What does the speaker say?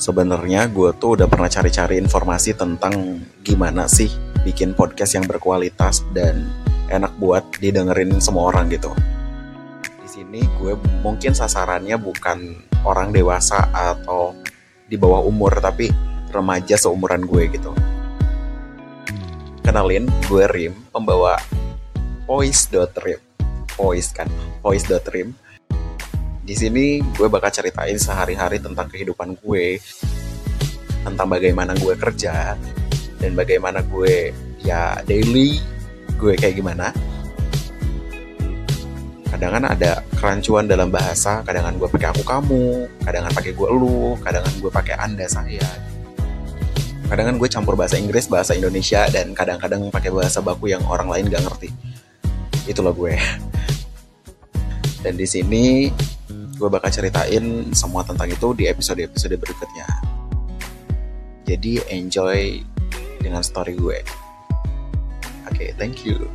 sebenarnya gue tuh udah pernah cari-cari informasi tentang gimana sih bikin podcast yang berkualitas dan enak buat didengerin semua orang gitu. Di sini gue mungkin sasarannya bukan orang dewasa atau di bawah umur tapi remaja seumuran gue gitu. Kenalin, gue Rim, pembawa voice.rim. Voice kan, voice.rim. Di sini gue bakal ceritain sehari-hari tentang kehidupan gue, tentang bagaimana gue kerja, dan bagaimana gue ya daily gue kayak gimana. Kadang ada kerancuan dalam bahasa, kadang gue pakai aku kamu, kadang pakai gue lu, kadang gue pakai anda saya. Kadang gue campur bahasa Inggris, bahasa Indonesia, dan kadang-kadang pakai bahasa baku yang orang lain gak ngerti. Itulah gue. Dan di sini gue bakal ceritain semua tentang itu di episode-episode berikutnya. Jadi enjoy dengan story gue. Oke, okay, thank you.